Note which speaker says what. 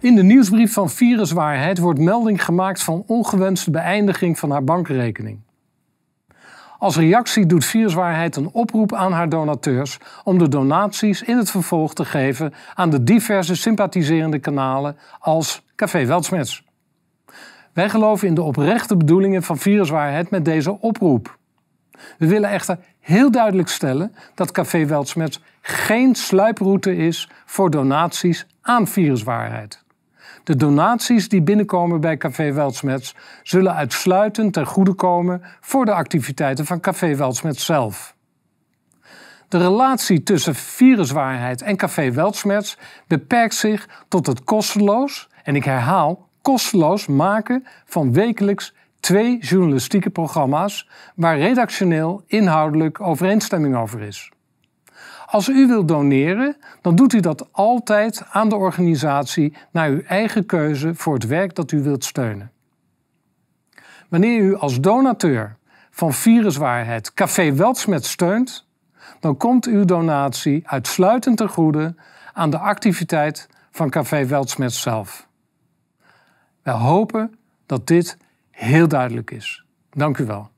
Speaker 1: In de nieuwsbrief van Viruswaarheid wordt melding gemaakt van ongewenste beëindiging van haar bankrekening. Als reactie doet Viruswaarheid een oproep aan haar donateurs om de donaties in het vervolg te geven aan de diverse sympathiserende kanalen als Café Weltsmets. Wij geloven in de oprechte bedoelingen van Viruswaarheid met deze oproep. We willen echter heel duidelijk stellen dat Café Weltsmets geen sluiproute is voor donaties aan Viruswaarheid. De donaties die binnenkomen bij Café Weltsmets zullen uitsluitend ten goede komen voor de activiteiten van Café Weltsmets zelf. De relatie tussen Viruswaarheid en Café Weltsmets beperkt zich tot het kosteloos, en ik herhaal, kosteloos maken van wekelijks twee journalistieke programma's waar redactioneel inhoudelijk overeenstemming over is. Als u wilt doneren, dan doet u dat altijd aan de organisatie naar uw eigen keuze voor het werk dat u wilt steunen. Wanneer u als donateur van Viruswaarheid Café Weltsmet steunt, dan komt uw donatie uitsluitend ten goede aan de activiteit van Café Weltsmet zelf. Wij hopen dat dit heel duidelijk is. Dank u wel.